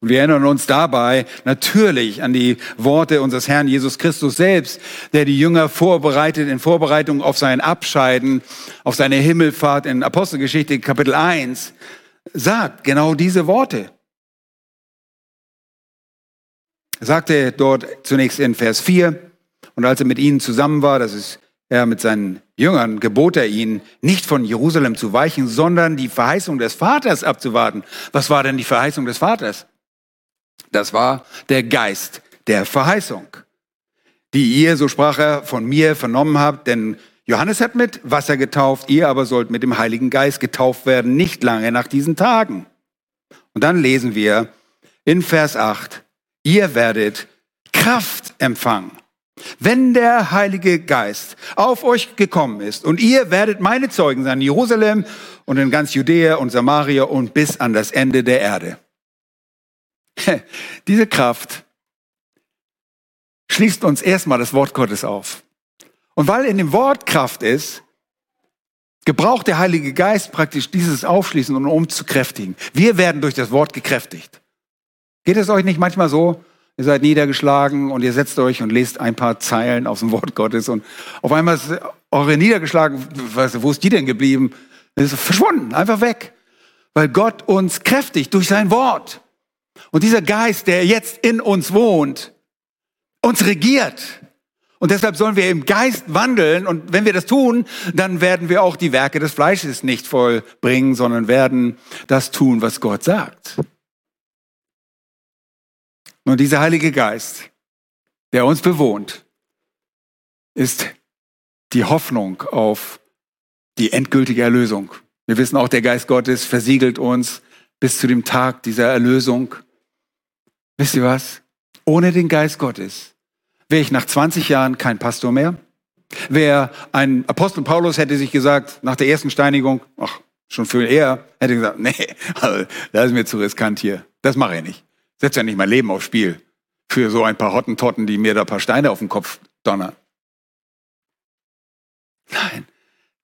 Und wir erinnern uns dabei natürlich an die Worte unseres Herrn Jesus Christus selbst, der die Jünger vorbereitet in Vorbereitung auf sein Abscheiden, auf seine Himmelfahrt in Apostelgeschichte Kapitel 1, sagt genau diese Worte. Er sagte dort zunächst in Vers 4, und als er mit ihnen zusammen war, das ist er mit seinen Jüngern, gebot er ihnen, nicht von Jerusalem zu weichen, sondern die Verheißung des Vaters abzuwarten. Was war denn die Verheißung des Vaters? Das war der Geist der Verheißung, die ihr, so sprach er, von mir vernommen habt, denn Johannes hat mit Wasser getauft, ihr aber sollt mit dem Heiligen Geist getauft werden, nicht lange nach diesen Tagen. Und dann lesen wir in Vers 8, ihr werdet Kraft empfangen wenn der Heilige Geist auf euch gekommen ist und ihr werdet meine Zeugen sein in Jerusalem und in ganz Judäa und Samaria und bis an das Ende der Erde. Diese Kraft schließt uns erstmal das Wort Gottes auf. Und weil in dem Wort Kraft ist, gebraucht der Heilige Geist praktisch dieses Aufschließen, um umzukräftigen. Wir werden durch das Wort gekräftigt. Geht es euch nicht manchmal so, Ihr seid niedergeschlagen und ihr setzt euch und lest ein paar Zeilen aus dem Wort Gottes und auf einmal ist eure niedergeschlagen, wo ist die denn geblieben? ist verschwunden, einfach weg. Weil Gott uns kräftigt durch sein Wort. Und dieser Geist, der jetzt in uns wohnt, uns regiert. Und deshalb sollen wir im Geist wandeln. Und wenn wir das tun, dann werden wir auch die Werke des Fleisches nicht vollbringen, sondern werden das tun, was Gott sagt. Nun, dieser Heilige Geist, der uns bewohnt, ist die Hoffnung auf die endgültige Erlösung. Wir wissen auch, der Geist Gottes versiegelt uns bis zu dem Tag dieser Erlösung. Wisst ihr was? Ohne den Geist Gottes wäre ich nach 20 Jahren kein Pastor mehr. Wer ein Apostel Paulus hätte sich gesagt, nach der ersten Steinigung, ach, schon viel eher, hätte gesagt, nee, also, das ist mir zu riskant hier. Das mache ich nicht setze ja nicht mein Leben aufs Spiel für so ein paar Hottentotten, die mir da ein paar Steine auf den Kopf donnern. Nein,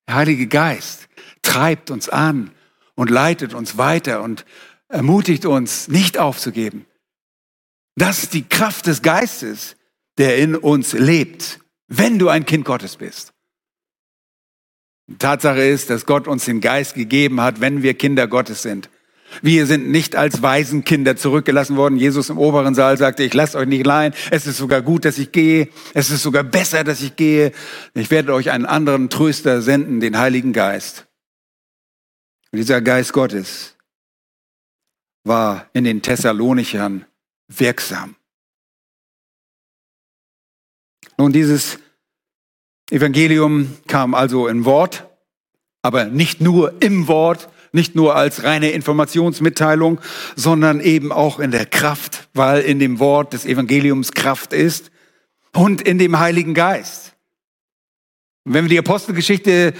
der Heilige Geist treibt uns an und leitet uns weiter und ermutigt uns, nicht aufzugeben. Das ist die Kraft des Geistes, der in uns lebt, wenn du ein Kind Gottes bist. Tatsache ist, dass Gott uns den Geist gegeben hat, wenn wir Kinder Gottes sind. Wir sind nicht als Waisenkinder zurückgelassen worden. Jesus im oberen Saal sagte, ich lasse euch nicht allein. Es ist sogar gut, dass ich gehe. Es ist sogar besser, dass ich gehe. Ich werde euch einen anderen Tröster senden, den Heiligen Geist. Und dieser Geist Gottes war in den Thessalonichern wirksam. Nun, dieses Evangelium kam also in Wort, aber nicht nur im Wort, nicht nur als reine Informationsmitteilung, sondern eben auch in der Kraft, weil in dem Wort des Evangeliums Kraft ist und in dem Heiligen Geist. Und wenn wir die Apostelgeschichte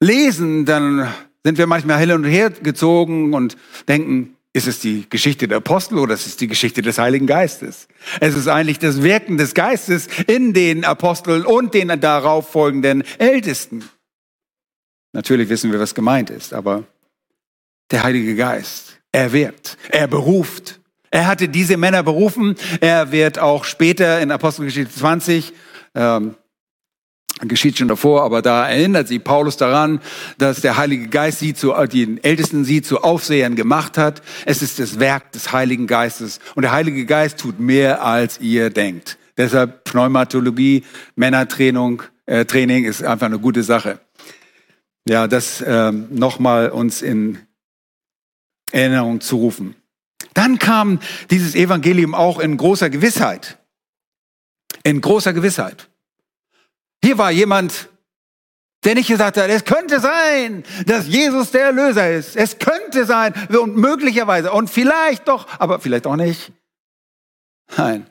lesen, dann sind wir manchmal hell und her gezogen und denken, ist es die Geschichte der Apostel oder ist es die Geschichte des Heiligen Geistes? Es ist eigentlich das Wirken des Geistes in den Aposteln und den darauf folgenden Ältesten. Natürlich wissen wir, was gemeint ist, aber der Heilige Geist, er wirkt, er beruft. Er hatte diese Männer berufen. Er wird auch später in Apostelgeschichte 20 ähm, geschieht schon davor, aber da erinnert sich Paulus daran, dass der Heilige Geist sie zu, die Ältesten sie zu Aufsehern gemacht hat. Es ist das Werk des Heiligen Geistes. Und der Heilige Geist tut mehr, als ihr denkt. Deshalb Pneumatologie, Männertraining, äh, Training ist einfach eine gute Sache. Ja, das äh, nochmal uns in Erinnerung zu rufen. Dann kam dieses Evangelium auch in großer Gewissheit. In großer Gewissheit. Hier war jemand, der nicht gesagt hat, es könnte sein, dass Jesus der Erlöser ist. Es könnte sein und möglicherweise und vielleicht doch, aber vielleicht auch nicht. Nein,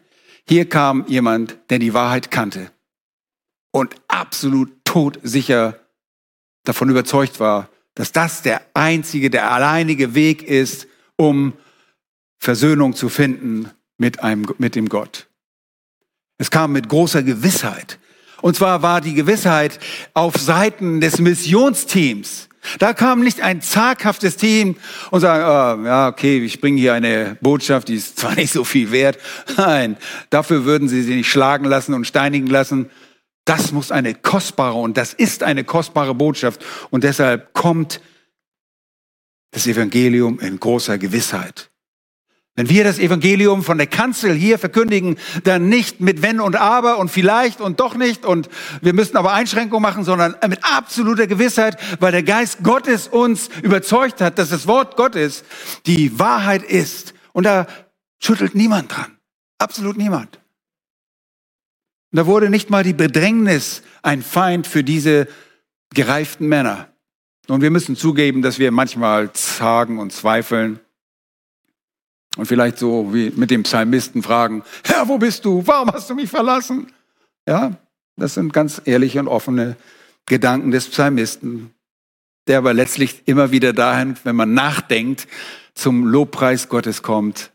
hier kam jemand, der die Wahrheit kannte und absolut todsicher davon überzeugt war, dass das der einzige, der alleinige Weg ist, um Versöhnung zu finden mit einem, mit dem Gott. Es kam mit großer Gewissheit. Und zwar war die Gewissheit auf Seiten des Missionsteams. Da kam nicht ein zaghaftes Team und sagen, oh, ja, okay, ich bringe hier eine Botschaft, die ist zwar nicht so viel wert. Nein, dafür würden sie sie nicht schlagen lassen und steinigen lassen. Das muss eine kostbare und das ist eine kostbare Botschaft. Und deshalb kommt das Evangelium in großer Gewissheit. Wenn wir das Evangelium von der Kanzel hier verkündigen, dann nicht mit wenn und aber und vielleicht und doch nicht und wir müssen aber Einschränkungen machen, sondern mit absoluter Gewissheit, weil der Geist Gottes uns überzeugt hat, dass das Wort Gottes die Wahrheit ist. Und da schüttelt niemand dran. Absolut niemand. Und da wurde nicht mal die Bedrängnis ein Feind für diese gereiften Männer. Und wir müssen zugeben, dass wir manchmal zagen und zweifeln. Und vielleicht so wie mit dem Psalmisten fragen, Herr, wo bist du? Warum hast du mich verlassen? Ja, das sind ganz ehrliche und offene Gedanken des Psalmisten, der aber letztlich immer wieder dahin, wenn man nachdenkt, zum Lobpreis Gottes kommt.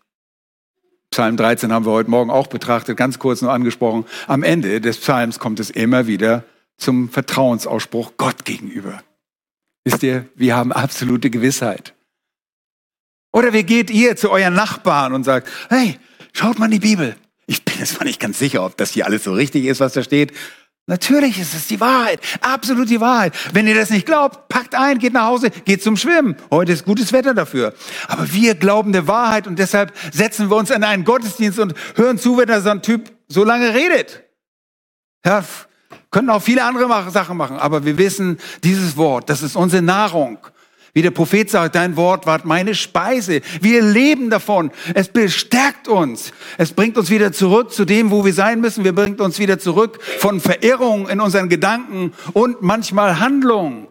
Psalm 13 haben wir heute Morgen auch betrachtet, ganz kurz nur angesprochen. Am Ende des Psalms kommt es immer wieder zum Vertrauensausspruch Gott gegenüber. Wisst ihr, wir haben absolute Gewissheit. Oder wie geht ihr zu euren Nachbarn und sagt, hey, schaut mal in die Bibel. Ich bin jetzt mal nicht ganz sicher, ob das hier alles so richtig ist, was da steht. Natürlich ist es die Wahrheit, absolut die Wahrheit. Wenn ihr das nicht glaubt, packt ein, geht nach Hause, geht zum Schwimmen. Heute ist gutes Wetter dafür. Aber wir glauben der Wahrheit und deshalb setzen wir uns in einen Gottesdienst und hören zu, wenn da so ein Typ so lange redet. Ja, können auch viele andere Sachen machen, aber wir wissen, dieses Wort, das ist unsere Nahrung. Wie der Prophet sagt, dein Wort war meine Speise. Wir leben davon. Es bestärkt uns. Es bringt uns wieder zurück zu dem, wo wir sein müssen. Wir bringt uns wieder zurück von Verirrung in unseren Gedanken und manchmal Handlung.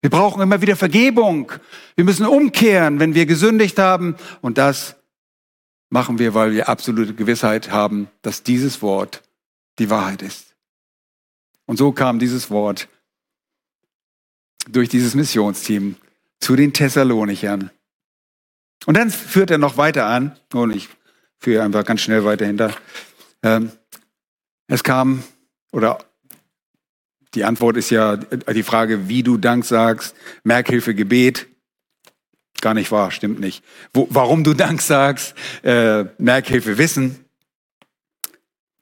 Wir brauchen immer wieder Vergebung. Wir müssen umkehren, wenn wir gesündigt haben. Und das machen wir, weil wir absolute Gewissheit haben, dass dieses Wort die Wahrheit ist. Und so kam dieses Wort durch dieses Missionsteam zu den Thessalonichern. Und dann führt er noch weiter an, und ich führe einfach ganz schnell weiter hinter. Ähm, es kam, oder die Antwort ist ja die Frage, wie du Dank sagst, Merkhilfe, Gebet. Gar nicht wahr, stimmt nicht. Wo, warum du Dank sagst, äh, Merkhilfe, Wissen.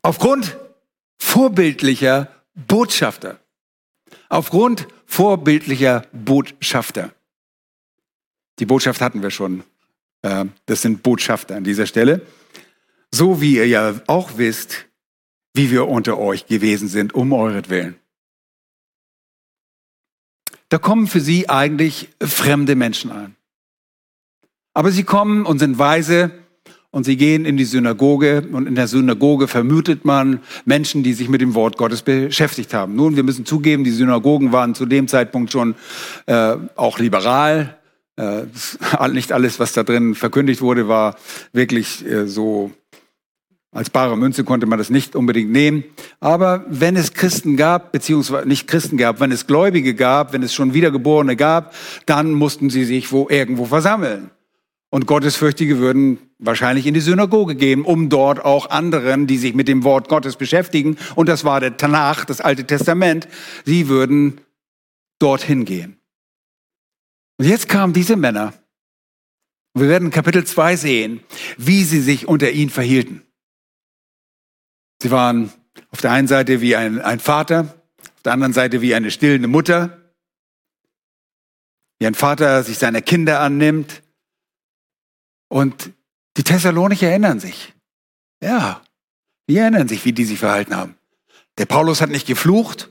Aufgrund vorbildlicher Botschafter. Aufgrund vorbildlicher Botschafter. Die Botschaft hatten wir schon. Äh, das sind Botschafter an dieser Stelle. So wie ihr ja auch wisst, wie wir unter euch gewesen sind, um euretwillen. Da kommen für sie eigentlich fremde Menschen an. Aber sie kommen und sind weise und sie gehen in die Synagoge und in der Synagoge vermutet man Menschen, die sich mit dem Wort Gottes beschäftigt haben. Nun, wir müssen zugeben, die Synagogen waren zu dem Zeitpunkt schon äh, auch liberal. Äh, nicht alles, was da drin verkündigt wurde, war wirklich äh, so als bare Münze konnte man das nicht unbedingt nehmen. Aber wenn es Christen gab, beziehungsweise nicht Christen gab, wenn es Gläubige gab, wenn es schon Wiedergeborene gab, dann mussten sie sich wo irgendwo versammeln. Und Gottesfürchtige würden wahrscheinlich in die Synagoge gehen, um dort auch anderen, die sich mit dem Wort Gottes beschäftigen, und das war der Tanach, das Alte Testament, sie würden dorthin gehen. Und jetzt kamen diese Männer. Und wir werden in Kapitel 2 sehen, wie sie sich unter ihnen verhielten. Sie waren auf der einen Seite wie ein, ein Vater, auf der anderen Seite wie eine stillende Mutter, wie ein Vater sich seiner Kinder annimmt, und die Thessalonicher erinnern sich. Ja, die erinnern sich, wie die sich verhalten haben. Der Paulus hat nicht geflucht,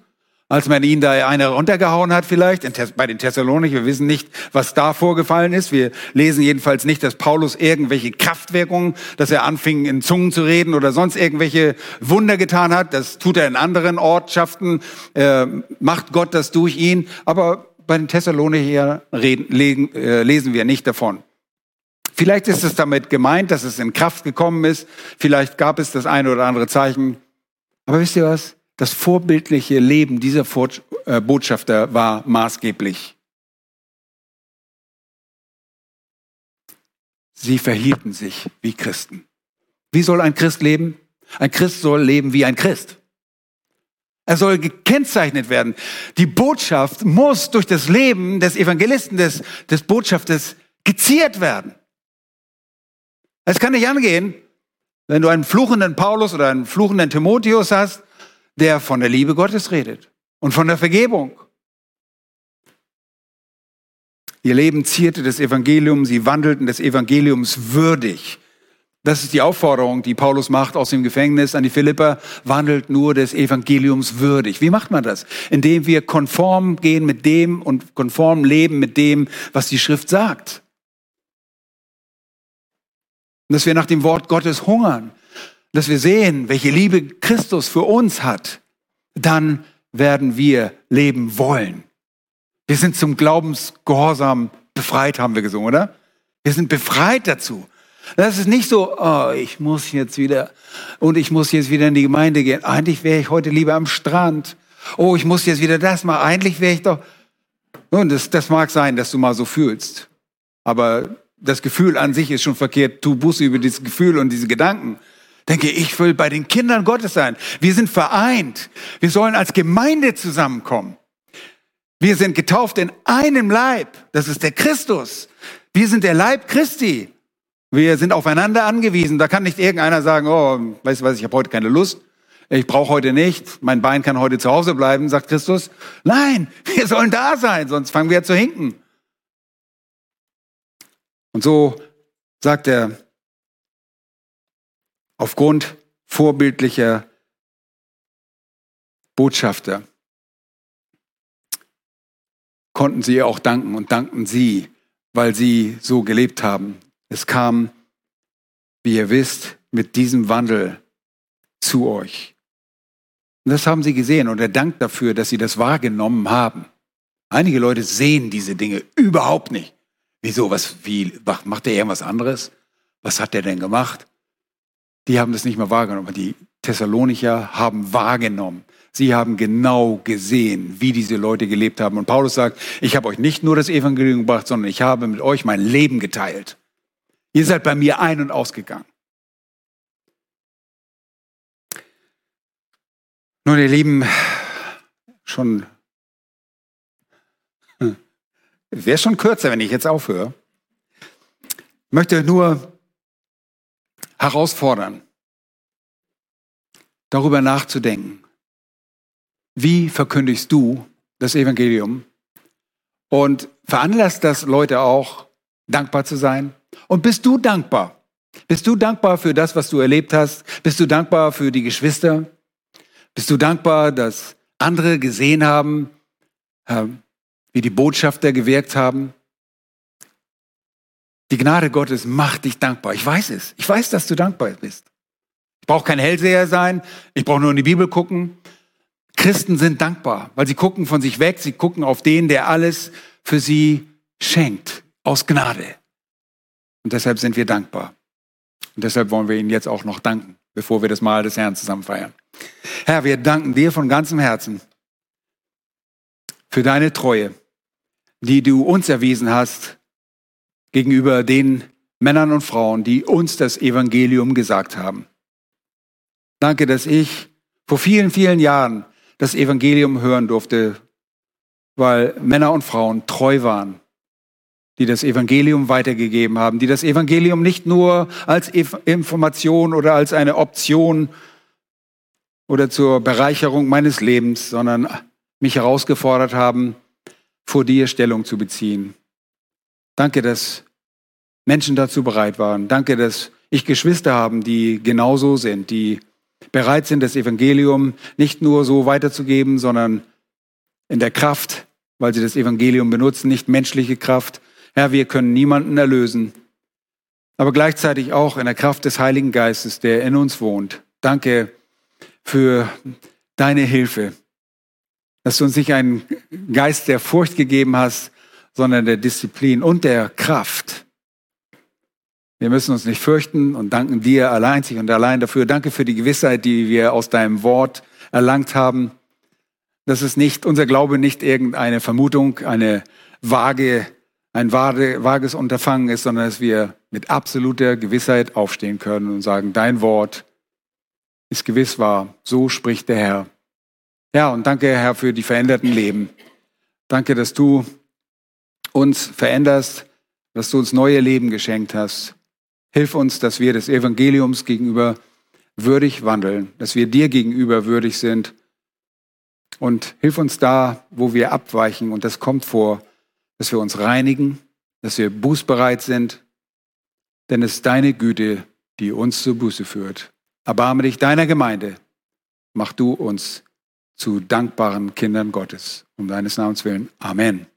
als man ihn da eine runtergehauen hat vielleicht, bei den Thessalonicher. Wir wissen nicht, was da vorgefallen ist. Wir lesen jedenfalls nicht, dass Paulus irgendwelche Kraftwirkungen, dass er anfing, in Zungen zu reden oder sonst irgendwelche Wunder getan hat. Das tut er in anderen Ortschaften, äh, macht Gott das durch ihn. Aber bei den Thessalonicher reden, äh, lesen wir nicht davon. Vielleicht ist es damit gemeint, dass es in Kraft gekommen ist. Vielleicht gab es das eine oder andere Zeichen. Aber wisst ihr was? Das vorbildliche Leben dieser äh, Botschafter war maßgeblich. Sie verhielten sich wie Christen. Wie soll ein Christ leben? Ein Christ soll leben wie ein Christ. Er soll gekennzeichnet werden. Die Botschaft muss durch das Leben des Evangelisten, des, des Botschafters geziert werden. Es kann nicht angehen, wenn du einen fluchenden Paulus oder einen fluchenden Timotheus hast, der von der Liebe Gottes redet und von der Vergebung. Ihr Leben zierte das Evangelium, sie wandelten des Evangeliums würdig. Das ist die Aufforderung, die Paulus macht aus dem Gefängnis an die Philipper, wandelt nur des Evangeliums würdig. Wie macht man das? Indem wir konform gehen mit dem und konform leben mit dem, was die Schrift sagt. Und dass wir nach dem Wort Gottes hungern, dass wir sehen, welche Liebe Christus für uns hat, dann werden wir leben wollen. Wir sind zum Glaubensgehorsam befreit, haben wir gesungen, oder? Wir sind befreit dazu. Das ist nicht so, oh, ich muss jetzt wieder und ich muss jetzt wieder in die Gemeinde gehen. Eigentlich wäre ich heute lieber am Strand. Oh, ich muss jetzt wieder das machen. Eigentlich wäre ich doch. Nun, das, das mag sein, dass du mal so fühlst. Aber das Gefühl an sich ist schon verkehrt. Tu Buße über dieses Gefühl und diese Gedanken. Denke, ich will bei den Kindern Gottes sein. Wir sind vereint. Wir sollen als Gemeinde zusammenkommen. Wir sind getauft in einem Leib. Das ist der Christus. Wir sind der Leib Christi. Wir sind aufeinander angewiesen. Da kann nicht irgendeiner sagen, oh, weißt du was, ich habe heute keine Lust. Ich brauche heute nicht. Mein Bein kann heute zu Hause bleiben, sagt Christus. Nein, wir sollen da sein, sonst fangen wir zu hinken. Und so sagt er, aufgrund vorbildlicher Botschafter konnten sie ihr auch danken und dankten sie, weil sie so gelebt haben. Es kam, wie ihr wisst, mit diesem Wandel zu euch. Und das haben sie gesehen und er dankt dafür, dass sie das wahrgenommen haben. Einige Leute sehen diese Dinge überhaupt nicht. Wieso? Was, wie, macht er irgendwas anderes? Was hat er denn gemacht? Die haben das nicht mehr wahrgenommen. Die Thessalonicher haben wahrgenommen. Sie haben genau gesehen, wie diese Leute gelebt haben. Und Paulus sagt, ich habe euch nicht nur das Evangelium gebracht, sondern ich habe mit euch mein Leben geteilt. Ihr seid bei mir ein- und ausgegangen. Nun, ihr Lieben, schon Wäre schon kürzer, wenn ich jetzt aufhöre. Ich möchte nur herausfordern, darüber nachzudenken. Wie verkündigst du das Evangelium? Und veranlasst das Leute auch, dankbar zu sein? Und bist du dankbar? Bist du dankbar für das, was du erlebt hast? Bist du dankbar für die Geschwister? Bist du dankbar, dass andere gesehen haben, ähm, wie die Botschafter gewirkt haben. Die Gnade Gottes macht dich dankbar. Ich weiß es. Ich weiß, dass du dankbar bist. Ich brauche kein Hellseher sein. Ich brauche nur in die Bibel gucken. Christen sind dankbar, weil sie gucken von sich weg. Sie gucken auf den, der alles für sie schenkt. Aus Gnade. Und deshalb sind wir dankbar. Und deshalb wollen wir Ihnen jetzt auch noch danken, bevor wir das Mahl des Herrn zusammen feiern. Herr, wir danken dir von ganzem Herzen für deine Treue, die du uns erwiesen hast gegenüber den Männern und Frauen, die uns das Evangelium gesagt haben. Danke, dass ich vor vielen, vielen Jahren das Evangelium hören durfte, weil Männer und Frauen treu waren, die das Evangelium weitergegeben haben, die das Evangelium nicht nur als Information oder als eine Option oder zur Bereicherung meines Lebens, sondern mich herausgefordert haben, vor dir Stellung zu beziehen. Danke, dass Menschen dazu bereit waren. Danke, dass ich Geschwister haben, die genauso sind, die bereit sind, das Evangelium nicht nur so weiterzugeben, sondern in der Kraft, weil sie das Evangelium benutzen, nicht menschliche Kraft. Herr, wir können niemanden erlösen, aber gleichzeitig auch in der Kraft des Heiligen Geistes, der in uns wohnt. Danke für deine Hilfe, dass du uns nicht einen Geist der Furcht gegeben hast, sondern der Disziplin und der Kraft. Wir müssen uns nicht fürchten und danken dir allein sich und allein dafür. Danke für die Gewissheit, die wir aus deinem Wort erlangt haben. Dass es nicht, unser Glaube nicht irgendeine Vermutung, eine vage, ein vage, vages Unterfangen ist, sondern dass wir mit absoluter Gewissheit aufstehen können und sagen, dein Wort ist gewiss wahr. So spricht der Herr. Ja, und danke, Herr, für die veränderten Leben. Danke, dass du uns veränderst, dass du uns neue Leben geschenkt hast. Hilf uns, dass wir des Evangeliums gegenüber würdig wandeln, dass wir dir gegenüber würdig sind. Und hilf uns da, wo wir abweichen, und das kommt vor, dass wir uns reinigen, dass wir bußbereit sind, denn es ist deine Güte, die uns zur Buße führt. Erbarme dich deiner Gemeinde, mach du uns zu dankbaren Kindern Gottes. Um deines Namens willen. Amen.